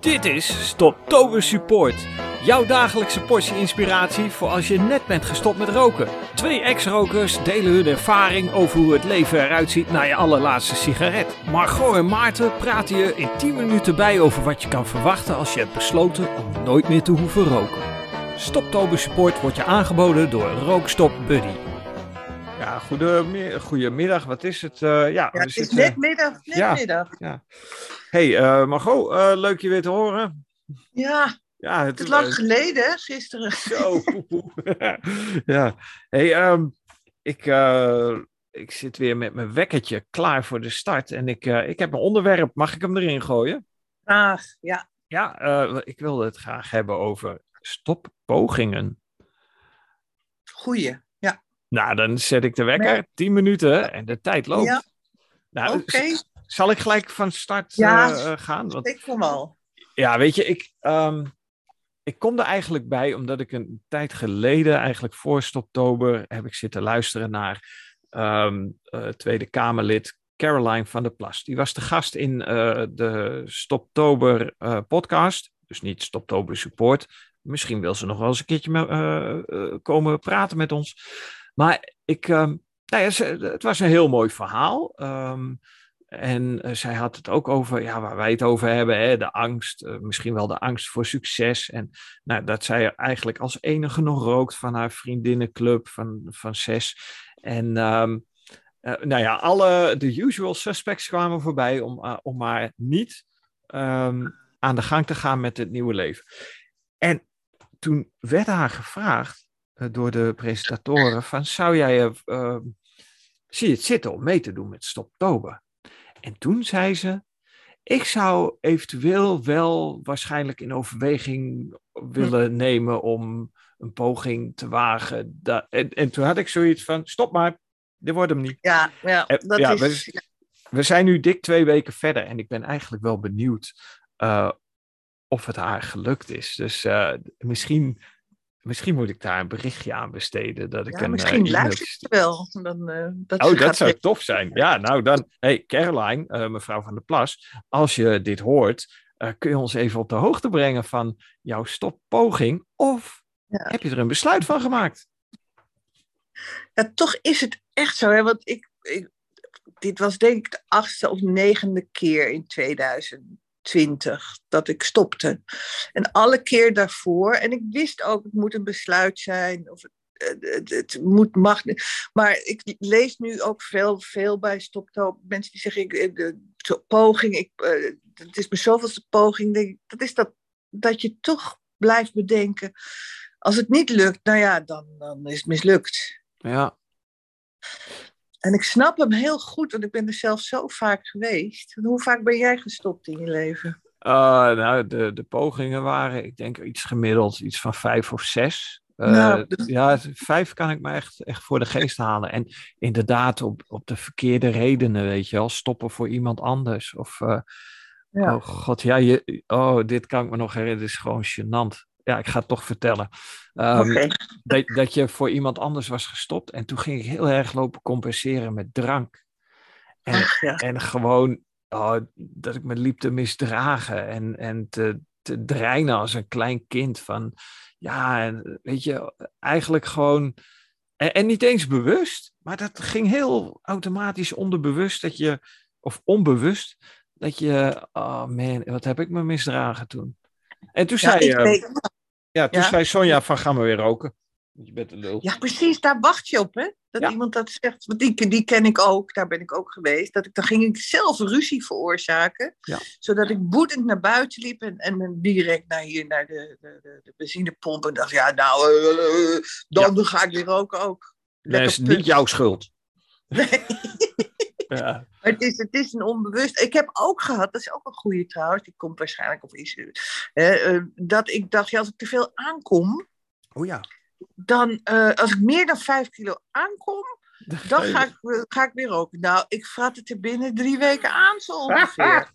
Dit is Stoptober Support. Jouw dagelijkse portie inspiratie voor als je net bent gestopt met roken. Twee ex-rokers delen hun ervaring over hoe het leven eruit ziet na je allerlaatste sigaret. Margot en Maarten praten je in 10 minuten bij over wat je kan verwachten als je hebt besloten om nooit meer te hoeven roken. Stoptober Support wordt je aangeboden door Rookstop Buddy. Ja, goedemiddag. goedemiddag. Wat is het? Uh, ja, ja, het is net middag. Net ja, middag. Ja. Hey, uh, Margot, uh, leuk je weer te horen. Ja, ja het, is lang geleden, gisteren. Zo, ja. Hey, um, ik, ik zit weer met mijn wekkertje klaar voor de start. En ik, ik heb een onderwerp. Mag ik hem erin gooien? Graag, ja. Ja, ik wilde het graag hebben over stoppogingen. Goeie. Nou, dan zet ik de wekker, nee. 10 minuten en de tijd loopt. Ja. Nou, okay. Zal ik gelijk van start ja, uh, gaan? Want, ik kom al. Ja, weet je, ik, um, ik kom er eigenlijk bij omdat ik een tijd geleden, eigenlijk voor Stoptober, heb ik zitten luisteren naar um, uh, Tweede Kamerlid Caroline van der Plas. Die was de gast in uh, de Stoptober podcast, dus niet Stoptober Support. Misschien wil ze nog wel eens een keertje komen praten met ons. Maar ik, um, nou ja, het was een heel mooi verhaal. Um, en uh, zij had het ook over, ja, waar wij het over hebben, hè, de angst, uh, misschien wel de angst voor succes. En nou, dat zij eigenlijk als enige nog rookt van haar vriendinnenclub van, van zes. En um, uh, nou ja, alle de usual suspects kwamen voorbij om, om maar niet aan de gang te gaan met het nieuwe leven. En toen werd haar gevraagd, eh, door de presentatoren van zou jij uh, zie je het zitten om mee te doen met Stoptober? En toen zei ze, ik zou eventueel wel waarschijnlijk in overweging willen nemen om een poging te wagen. En, en, toen had ik zoiets van, stop maar, dit wordt hem niet. Ja, ja, dat ja, is... We, we, zijn nu dik twee weken verder en ik ben eigenlijk wel benieuwd uh, of het haar gelukt is. Dus uh, misschien Misschien moet ik daar een berichtje aan besteden. Dat ik ja, een, misschien uh, luistert ze wel. Dan, uh, dat oh, dat zou tof zijn. Ja, nou dan. Hey, Caroline, uh, mevrouw van der Plas. Als je dit hoort, kun je ons even op de hoogte brengen van jouw stoppoging? Of ja. heb je er een besluit van gemaakt? Ja, toch is het echt zo. Hè? Want ik, ik, dit was denk ik de achtste of negende keer in 2000 twintig dat ik stopte. En alle keer daarvoor, en ik wist ook, het moet een besluit zijn, of het, moet, mag. Maar ik lees nu ook veel, veel bij Stoptober, mensen die zeggen, ik, de, poging, ik, uh, het is mijn zoveelste poging, denk dat is dat, dat je toch blijft bedenken, als het niet lukt, nou ja, dan, dan is het mislukt. Ja. En ik snap hem heel goed, want ik ben er zelf zo vaak geweest. Hoe vaak ben jij gestopt in je leven? Uh, nou, de, de pogingen waren, ik denk iets gemiddeld, iets van vijf of zes. Uh, nou, dus... Ja, vijf kan ik me echt, echt voor de geest halen. En inderdaad, op, op de verkeerde redenen, weet je wel. Stoppen voor iemand anders. Of, uh, ja. oh god, ja, je, oh, dit kan ik me nog herinneren. Het is gewoon gênant ja, ik ga het toch vertellen. Um, dat, dat je voor iemand anders was gestopt. En toen ging ik heel erg lopen compenseren met drank. En, Ach, ja. en gewoon oh, dat ik me liep te misdragen en, en te, te dreinen als een klein kind. Van ja, en, weet je, eigenlijk gewoon. En, en niet eens bewust, maar dat ging heel automatisch onderbewust dat je, of onbewust, dat je, oh man, wat heb ik me misdragen toen? En toen ja, zei je. Ja, toen ja? zei Sonja van gaan we weer roken. Je bent een lul. Ja, precies, daar wacht je op, hè? Dat ja. iemand dat zegt. Want die, die ken ik ook, daar ben ik ook geweest. Dat ik, dan ging ik zelf ruzie veroorzaken. Ja. Zodat ik woedend naar buiten liep en, en direct naar hier, naar de, de, de, de benzinepomp. En dacht, ja, nou, uh, dan ja. ga ik weer roken ook. Dat is niet jouw schuld. Nee. Ja. Maar het is, het is een onbewust. Ik heb ook gehad, dat is ook een goede trouwens, die komt waarschijnlijk of is. Uh, uh, dat ik dacht, ja, als ik te veel aankom. Oh ja. Dan, uh, als ik meer dan vijf kilo aankom, dan ga ik, ga ik weer roken. Nou, ik vrat het er binnen drie weken aan, zo ongeveer.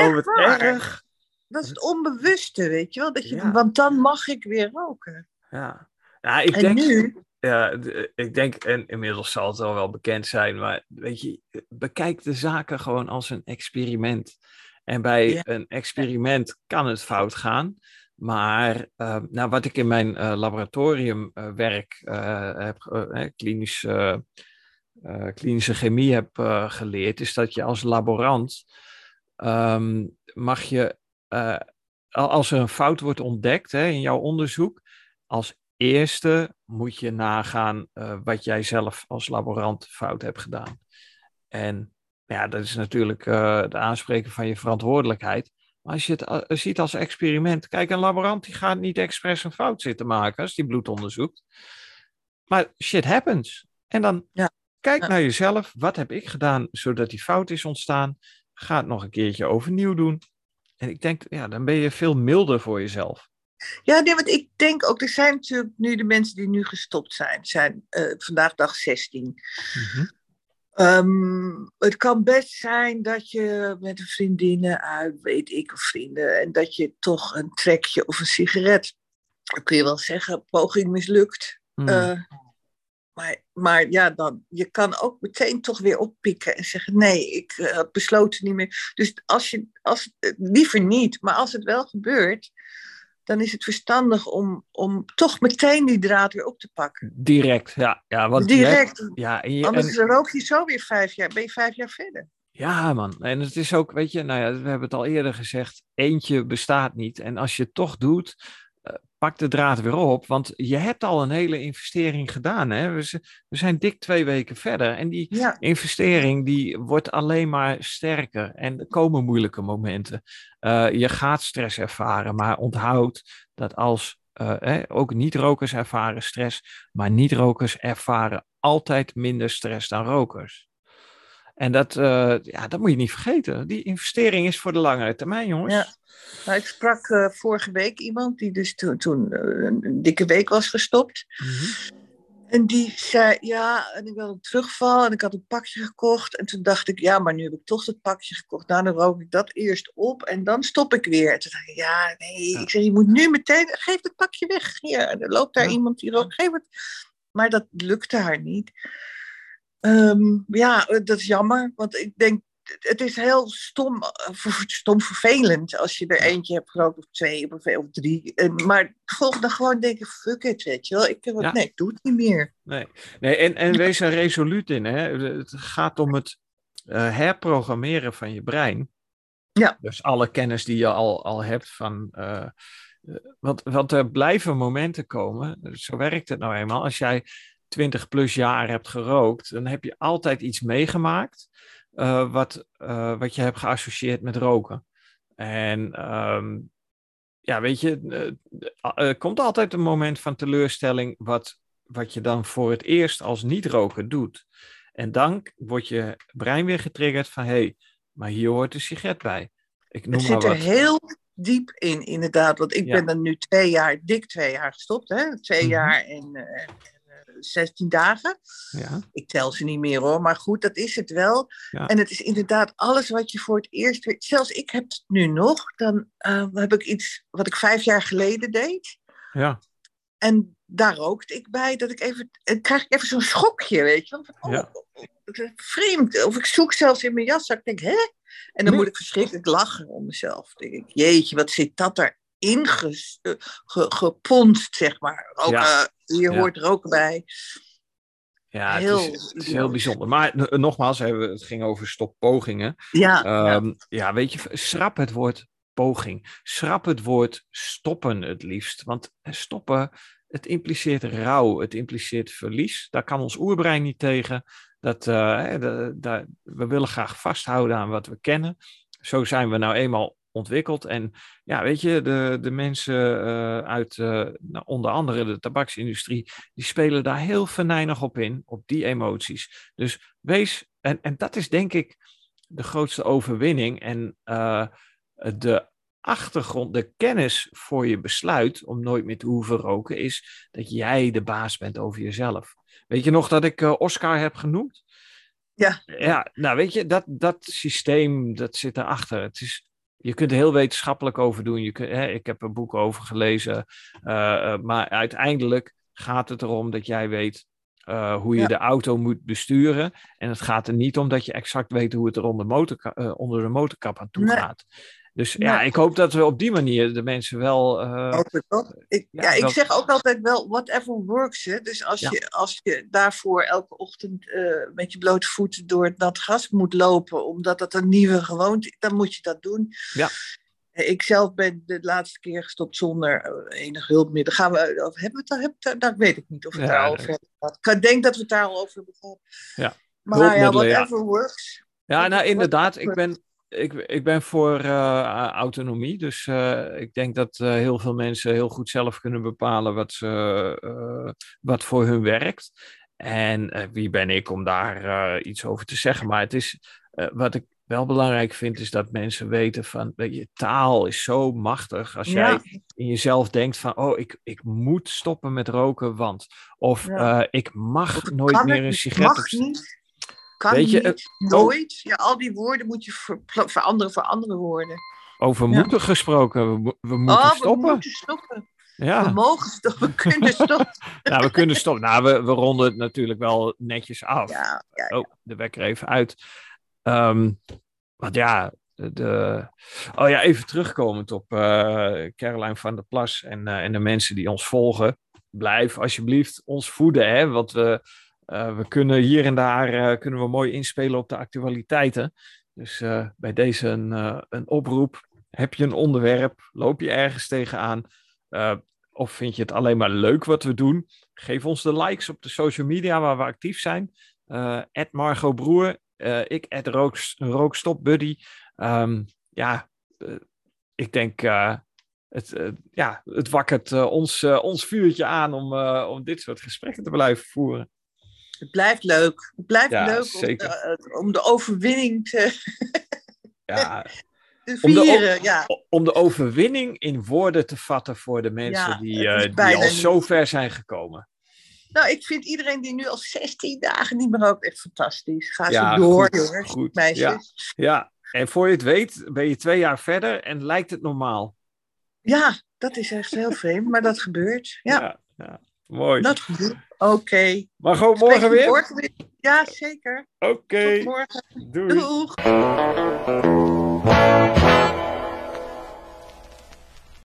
oh, wat erg. Dat is het onbewuste, weet je wel? Dat je, ja. Want dan mag ik weer roken. Ja. Ja, ik en denk, nu? Ja, ik denk, en inmiddels zal het al wel bekend zijn, maar weet je, bekijk de zaken gewoon als een experiment. En bij een experiment kan het fout gaan. Maar uh, nou, wat ik in mijn uh, laboratoriumwerk uh, heb, klinisch, klinische chemie heb geleerd, is dat je als laborant um, mag je, als er een fout wordt ontdekt hè, in jouw onderzoek, als eerste moet je nagaan wat jij zelf als laborant fout hebt gedaan. En ja, dat is natuurlijk de aanspreken van je verantwoordelijkheid. Maar als je het uh, ziet als experiment, kijk, een laborant die gaat niet expres een fout zitten maken als die bloed onderzoekt. Maar shit happens. En dan ja. kijk naar jezelf, wat heb ik gedaan zodat die fout is ontstaan? Ga het nog een keertje overnieuw doen. En ik denk, ja, dan ben je veel milder voor jezelf. Ja, nee, want ik denk ook, er zijn natuurlijk nu de mensen die nu gestopt zijn, zijn uh, vandaag dag 16. Mm Ehm, het kan best zijn dat je met een vriendinnen uit, weet ik, of vrienden, en dat je toch een trekje of een sigaret, dan kun je wel zeggen, poging mislukt. Hmm. Eh, maar, maar ja, dan, je kan ook meteen toch weer oppikken en zeggen: nee, ik uh, had besloten niet meer. Dus als je, als, liever niet, maar als het wel gebeurt, dan is het verstandig om, om toch meteen die draad weer op te pakken. Direct, ja. ja want Direct. ja, en je, Anders en... rook je zo weer vijf jaar, ben je vijf jaar verder. Ja, man. En het is ook, weet je, nou ja, we hebben het al eerder gezegd, eentje bestaat niet. En als je het toch doet, pak de draad weer op, want je hebt al een hele investering gedaan. Hè? We, we zijn dik twee weken verder en die investering die wordt alleen maar sterker. En er komen moeilijke momenten. Uh, je gaat stress ervaren, maar onthoud dat als uh, ook niet-rokers ervaren stress, maar niet-rokers ervaren altijd minder stress dan rokers. En dat, uh, ja, dat moet je niet vergeten. Die investering is voor de langere termijn, jongens. Ja. Nou, ik sprak uh, vorige week iemand die dus toen, toen uh, een dikke week was gestopt. Mm -hmm. En die zei, ja, en ik wilde een terugval en ik had een pakje gekocht. En toen dacht ik, ja, maar nu heb ik toch dat pakje gekocht. Nou, dan rook ik dat eerst op en dan stop ik weer. En toen dacht ik, ja, nee, ja. ik zeg, je moet nu meteen, geef het pakje weg. Hier, en er loopt daar ja. iemand die rookt, geef het. Maar dat lukte haar niet. Um, ja, dat is jammer, want ik denk, het is heel stom, stom vervelend als je er eentje hebt gerookt of twee of, of drie. Maar de volgende gewoon denken, fuck it, weet je wel. Ik, heb ja. Nee, ik doe het niet meer. Nee, nee en, en wees er resoluut in. Hè? Het gaat om het uh, herprogrammeren van je brein. Ja. Dus alle kennis die je al, al hebt van... Uh, want, want er blijven momenten komen, zo werkt het nou eenmaal. Als jij 20 plus jaar hebt gerookt, dan heb je altijd iets meegemaakt uh, wat, uh, wat je hebt geassocieerd met roken. En um, ja, weet je, er komt altijd een moment van teleurstelling wat, wat je dan voor het eerst als niet-roker doet. En dan wordt je brein weer getriggerd van, hé, hey, maar hier hoort een sigaret bij. Ik noem het zit er heel diep in, inderdaad. Want ik ja. ben dan nu twee jaar, dik twee jaar gestopt. Hè? Twee mm -hmm. jaar en, 16 dagen. Ja. Ik tel ze niet meer hoor, maar goed, dat is het wel. Ja. En het is inderdaad alles wat je voor het eerst weet. Zelfs ik heb het nu nog. Dan uh, heb ik iets wat ik vijf jaar geleden deed. Ja. En daar rookte ik bij dat ik even. Dan krijg ik even zo'n schokje, weet je. Van, oh, ja. Vreemd. Of ik zoek zelfs in mijn jaszak. Ik denk, hè? En dan moet ik verschrikkelijk lachen om mezelf. Dan denk ik, jeetje, wat zit dat er ingeponst, zeg maar. Roken, ja. Hier hoort roken bij. Ja, heel, het, is, het is heel bijzonder. Maar nogmaals, het ging over stoppogingen. Ja, um, ja. ja, weet je, schrap het woord poging. Schrap het woord stoppen het liefst. Want stoppen, het impliceert rouw, het impliceert verlies. Daar kan ons oerbrein niet tegen. Dat, uh, de, de, we willen graag vasthouden aan wat we kennen. Zo zijn we nou eenmaal ontwikkeld. En ja, weet je, de, de mensen uh, uit uh, nou, onder andere de tabaksindustrie, die spelen daar heel venijnig op in, op die emoties. Dus wees, en, en dat is denk ik de grootste overwinning. En uh, de achtergrond, de kennis voor je besluit om nooit meer te hoeven roken, is dat jij de baas bent over jezelf. Weet je nog dat ik Oscar heb genoemd? Ja. Ja, nou weet je, dat, dat systeem, dat zit erachter. Het is, je kunt er heel wetenschappelijk over doen. Je kunt, hè, ik heb er boeken over gelezen. Uh, uh, maar uiteindelijk gaat het erom dat jij weet hoe je de auto moet besturen. En het gaat er niet om dat je exact weet hoe het er onder, motor, onder de motorkap aan toe gaat. Dus ja, ik hoop dat we op die manier de mensen wel. Uh, ik, ja, ik zeg ook altijd wel, whatever works. Hè? Dus als, je, als je daarvoor elke ochtend uh, met je blote voeten door het nat gras moet lopen, omdat dat een nieuwe gewoonte is, dan moet je dat doen. Ja. Ik zelf ben de laatste keer gestopt zonder uh, enig hulpmiddel. Gaan we, of hebben we het, hebben het, dat weet ik niet of we het daar al over hebben gehad. Ik denk dat we het daar al over hebben gehad. Ja. Maar ja, whatever works. Ja, nou inderdaad. Ik ben, ik, ik ben voor uh, autonomie. Dus uh, ik denk dat uh, heel veel mensen heel goed zelf kunnen bepalen wat, ze, wat voor hun werkt. En wie ben ik om daar iets over te zeggen? Maar het is, wat ik wel belangrijk vind, is dat mensen weten van, weet je, taal is zo machtig. Als jij in jezelf denkt van, oh, ik, ik moet stoppen met roken, want. Of ja. ik mag nooit meer een sigaret op kan Weet je, niet, nooit. Ja, al die woorden moet je ver, veranderen voor andere woorden. Over moeten gesproken, we, we moeten oh, stoppen. we moeten stoppen. Ja. We mogen stoppen, we kunnen stoppen. nou, we kunnen stoppen. Nou, we, we ronden het natuurlijk wel netjes af. Ja, ja, oh, de wekker even uit. Um, want ja, de, oh ja, even terugkomend op uh, Caroline van der Plas en, uh, en de mensen die ons volgen. Blijf alsjeblieft ons voeden, hè, want we, uh, we kunnen hier en daar kunnen we mooi inspelen op de actualiteiten. Dus bij deze een, een oproep. Heb je een onderwerp? Loop je ergens tegenaan? of vind je het alleen maar leuk wat we doen? Geef ons de likes op de social media waar we actief zijn. Margot Broer, ik, Ed Rookstop Buddy. Um, ja, uh, ik denk, het, ja, het wakkert ons, ons vuurtje aan om, om dit soort gesprekken te blijven voeren. Het blijft leuk. Het blijft ja, leuk om de, om de, overwinning te, ja. te vieren. Om de, ja. om de overwinning in woorden te vatten voor de mensen die, die al zo ver zijn gekomen. Nou, ik vind iedereen die nu al 16 dagen niet meer rookt echt fantastisch. Ga zo door, goed, jongens, goed. meisjes. Ja, ja, en voor je het weet ben je twee jaar verder en lijkt het normaal. Ja, dat is echt heel vreemd, maar dat gebeurt. Ja, ja, ja. mooi. Dat gebeurt. Oké. Okay. Maar gewoon morgen weer? morgen weer? Ja, zeker. Oké. Okay. Tot morgen. Doei. Doeg.